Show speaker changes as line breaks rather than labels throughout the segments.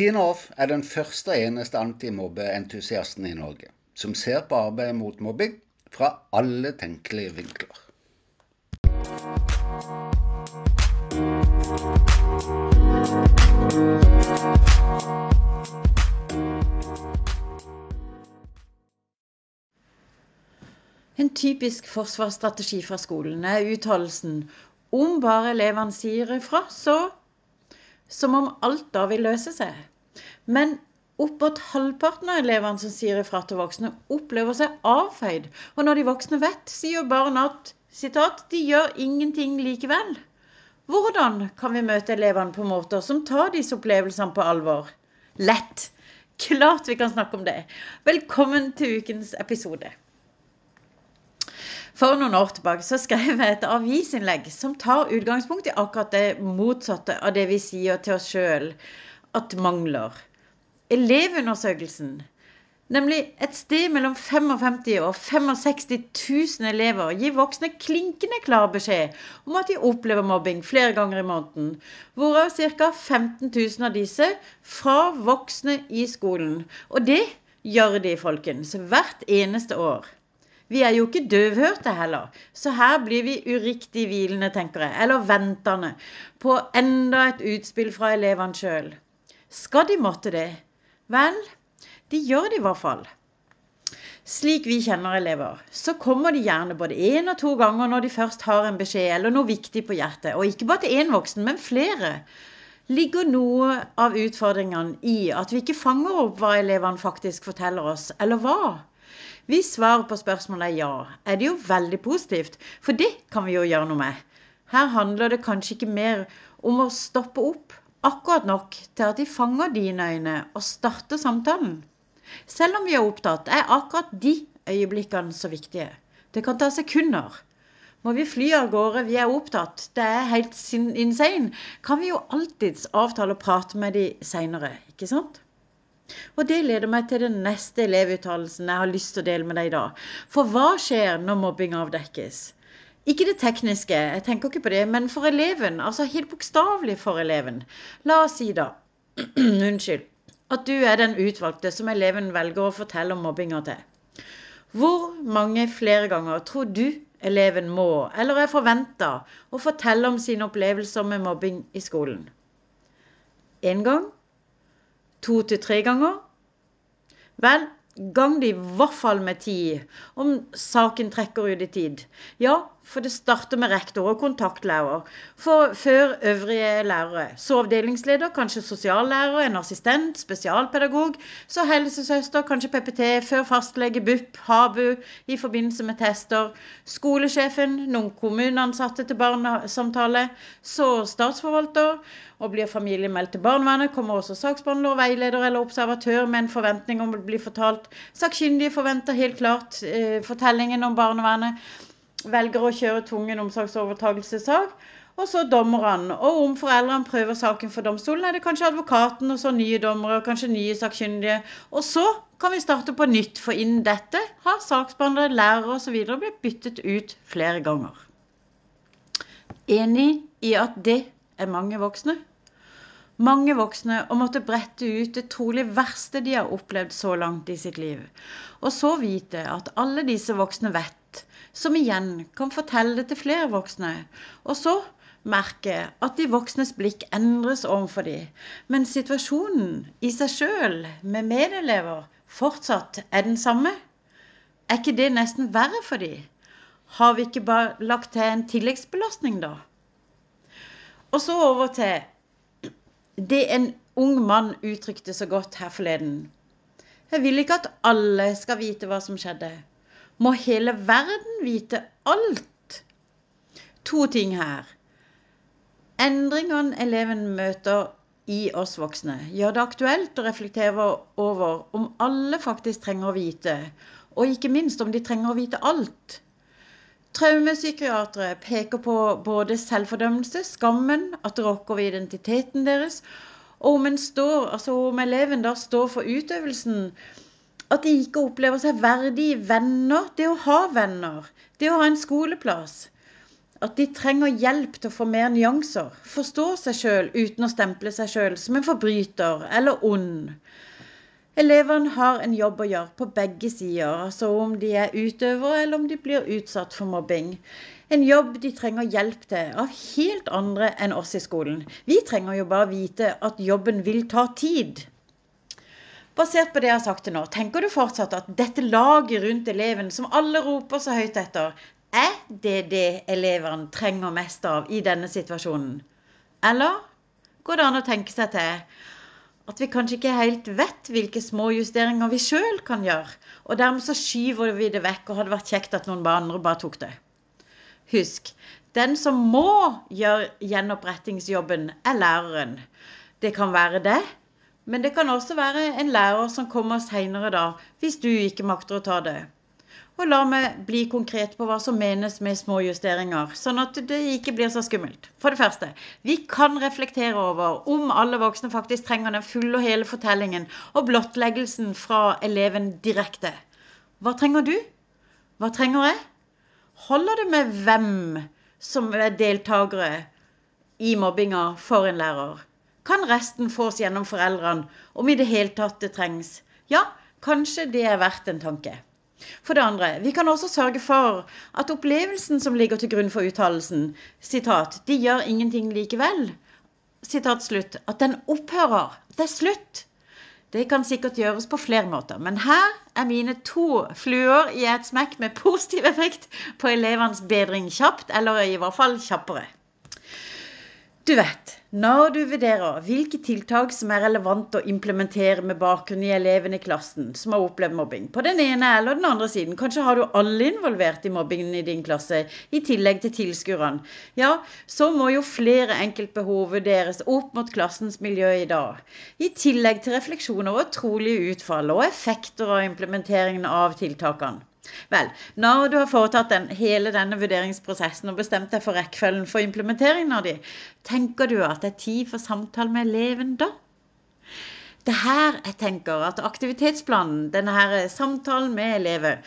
Tina Off er den første og eneste antimobbeentusiasten i Norge som ser på arbeidet mot mobbing fra alle tenkelige vinkler.
En typisk forsvarsstrategi fra skolen er uttalelsen om bare elevene sier ifra, så Som om alt da vil løse seg. Men oppåt halvparten av elevene som sier ifra til voksne, opplever seg avfeid. Og når de voksne vet, sier barna at sitat, de gjør ingenting likevel. Hvordan kan vi møte elevene på måter som tar disse opplevelsene på alvor? Lett! Klart vi kan snakke om det. Velkommen til ukens episode. For noen år tilbake så skrev jeg et avisinnlegg som tar utgangspunkt i akkurat det motsatte av det vi sier til oss sjøl at mangler. Elevundersøkelsen. Nemlig et sted mellom 55 og 65 000 elever gir voksne klinkende klar beskjed om at de opplever mobbing flere ganger i måneden. Hvorav ca. 15 000 av disse fra voksne i skolen. Og det gjør de, folkens, hvert eneste år. Vi er jo ikke døvhørte heller, så her blir vi uriktig hvilende, tenker jeg, eller ventende på enda et utspill fra elevene sjøl. Skal de måtte det? Vel, de gjør det i hvert fall. Slik vi kjenner elever, så kommer de gjerne både én og to ganger når de først har en beskjed eller noe viktig på hjertet. Og ikke bare til én voksen, men flere. Ligger noe av utfordringene i at vi ikke fanger opp hva elevene faktisk forteller oss, eller hva? Hvis svaret på spørsmålet er ja, er det jo veldig positivt, for det kan vi jo gjøre noe med. Her handler det kanskje ikke mer om å stoppe opp akkurat nok til at de fanger dine øyne og starter samtalen. Selv om vi er opptatt, er akkurat de øyeblikkene så viktige. Det kan ta sekunder. Må vi fly av gårde, vi er opptatt, det er helt insane, kan vi jo alltids avtale å prate med de seinere, ikke sant? Og det leder meg til den neste elevuttalelsen jeg har lyst til å dele med deg i dag. For hva skjer når mobbing avdekkes? Ikke det tekniske, jeg tenker ikke på det, men for eleven. Altså helt bokstavelig for eleven. La oss si da, unnskyld, at du er den utvalgte som eleven velger å fortelle om mobbinga til. Hvor mange flere ganger tror du eleven må, eller er forventa, å fortelle om sine opplevelser med mobbing i skolen? Én gang? To til tre ganger. Vel, gang det i hvert fall med ti, om saken trekker ut i tid. Ja, for det starter med rektor og kontaktlærer, for før øvrige lærere. Så avdelingsleder, kanskje sosiallærer, en assistent, spesialpedagog, så helsesøster, kanskje PPT, før fastlege, BUP, HABU i forbindelse med tester, skolesjefen, noen kommuneansatte til barnesamtale, så statsforvalter. Og blir familien meldt til barnevernet, kommer også saksbehandler, veileder eller observatør med en forventning om å bli fortalt. Sakkyndige forventer helt klart eh, fortellingen om barnevernet velger å kjøre tvungen omsorgsovertakelsessak. Og så dommerne. Og om foreldrene prøver saken for domstolen, er det kanskje advokaten, og så nye dommere, og kanskje nye sakkyndige. Og så kan vi starte på nytt, for innen dette har saksbehandlere, lærere osv. blitt byttet ut flere ganger. Enig i at det er mange voksne? Mange voksne å måtte brette ut det trolig verste de har opplevd så langt i sitt liv. Og så vite at alle disse voksne vet som igjen kan fortelle det til flere voksne. Og så merke at de voksnes blikk endres overfor dem, men situasjonen i seg sjøl med medelever fortsatt er den samme. Er ikke det nesten verre for dem? Har vi ikke bare lagt til en tilleggsbelastning, da? Og så over til det en ung mann uttrykte så godt her forleden. Jeg vil ikke at alle skal vite hva som skjedde. Må hele verden vite alt? To ting her. Endringene eleven møter i oss voksne, gjør det aktuelt å reflektere over om alle faktisk trenger å vite, og ikke minst om de trenger å vite alt. Traumepsykiatere peker på både selvfordømmelse, skammen, at det rokker ved identiteten deres, og om, står, altså om eleven da står for utøvelsen at de ikke opplever seg verdige venner. Det å ha venner. Det å ha en skoleplass. at de trenger hjelp til å få mer nyanser, forstå seg sjøl uten å stemple seg sjøl som en forbryter eller ond. Elevene har en jobb å gjøre på begge sider, altså om de er utøvere eller om de blir utsatt for mobbing. En jobb de trenger hjelp til av helt andre enn oss i skolen. Vi trenger jo bare vite at jobben vil ta tid. Basert på det jeg har sagt til nå, tenker du fortsatt at dette laget rundt eleven, som alle roper så høyt etter, er det det elevene trenger mest av i denne situasjonen? Eller går det an å tenke seg til at vi kanskje ikke helt vet hvilke små justeringer vi sjøl kan gjøre, og dermed så skyver vi det vekk, og hadde vært kjekt at noen andre bare tok det. Husk, den som må gjøre gjenopprettingsjobben, er læreren. Det kan være det, men det kan også være en lærer som kommer seinere da, hvis du ikke makter å ta det. Og la meg bli konkret på hva som menes med små justeringer, sånn at det ikke blir så skummelt. For det første, vi kan reflektere over om alle voksne faktisk trenger den fulle og hele fortellingen og blottleggelsen fra eleven direkte. Hva trenger du? Hva trenger jeg? Holder det med hvem som er deltakere i mobbinga for en lærer? Kan resten fås gjennom foreldrene, om i det hele tatt det trengs? Ja, kanskje det er verdt en tanke. For det andre, vi kan også sørge for at opplevelsen som ligger til grunn for uttalelsen, sitat, 'de gjør ingenting likevel', sitat slutt, at den opphører. Det er slutt. Det kan sikkert gjøres på flere måter, men her er mine to fluer i et smekk med positiv effekt på elevenes bedring kjapt, eller i hvert fall kjappere. Du vet, når du vurderer hvilke tiltak som er relevant å implementere med bakgrunn i elevene i klassen som har opplevd mobbing, på den ene eller den andre siden, kanskje har du alle involvert i mobbingen i din klasse, i tillegg til tilskuerne, ja, så må jo flere enkeltbehov vurderes opp mot klassens miljø i dag. I tillegg til refleksjoner over trolige utfall og effekter av implementeringen av tiltakene. Vel, når du har foretatt den, hele denne vurderingsprosessen og bestemt deg for rekkefølgen for implementeringen av de, tenker du at det er tid for samtale med eleven da? Det er her jeg tenker at aktivitetsplanen, denne her samtalen med elever,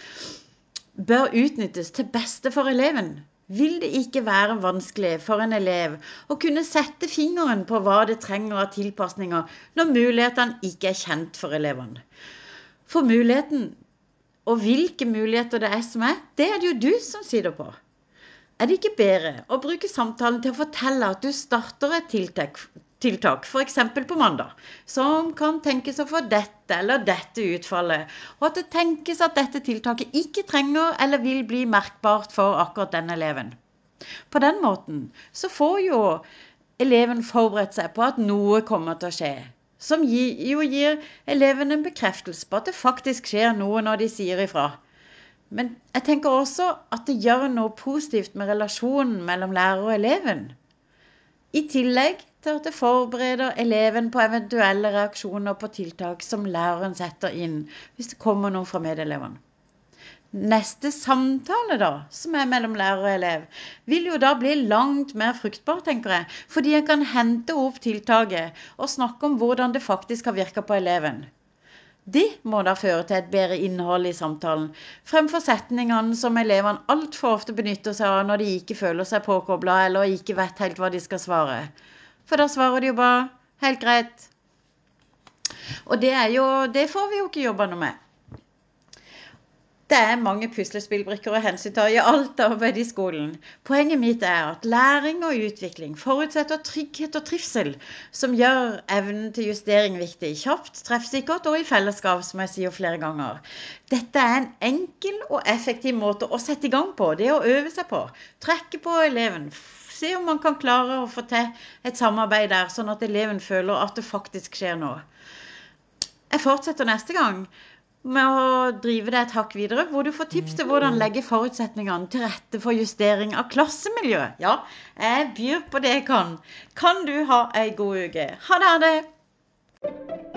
bør utnyttes til beste for eleven. Vil det ikke være vanskelig for en elev å kunne sette fingeren på hva det trenger av tilpasninger når mulighetene ikke er kjent for elevene? For muligheten og hvilke muligheter det er som er, det er det jo du som sitter på. Er det ikke bedre å bruke samtalen til å fortelle at du starter et tiltak, tiltak f.eks. på mandag, som kan tenkes å få dette eller dette utfallet, og at det tenkes at dette tiltaket ikke trenger eller vil bli merkbart for akkurat den eleven. På den måten så får jo eleven forberedt seg på at noe kommer til å skje som jo gir elevene en bekreftelse på at det faktisk skjer noe når de sier ifra. Men jeg tenker også at det gjør noe positivt med relasjonen mellom lærer og eleven. I tillegg til at det forbereder eleven på eventuelle reaksjoner på tiltak som læreren setter inn hvis det kommer noe fra medelevene neste samtale, da, som er mellom lærer og elev, vil jo da bli langt mer fruktbar, tenker jeg. Fordi en kan hente opp tiltaket og snakke om hvordan det faktisk har virka på eleven. Det må da føre til et bedre innhold i samtalen, fremfor setningene som elevene altfor ofte benytter seg av når de ikke føler seg påkobla eller ikke vet helt hva de skal svare. For da svarer de jo bare 'helt greit'. Og det, jo, det får vi jo ikke jobba noe med. Det er mange puslespillbrikker å hensynta i alt arbeid i skolen. Poenget mitt er at læring og utvikling forutsetter trygghet og trivsel, som gjør evnen til justering viktig. Kjapt, treffsikkert og i fellesskap, som jeg sier flere ganger. Dette er en enkel og effektiv måte å sette i gang på. Det å øve seg på. Trekke på eleven. Se om man kan klare å få til et samarbeid der, sånn at eleven føler at det faktisk skjer noe. Jeg fortsetter neste gang med å drive det et hakk videre, hvor du får tips til hvordan legge forutsetningene til rette for justering av klassemiljøet. Ja, jeg byr på det jeg kan. Kan du ha ei god uke. Ha det! Ha det.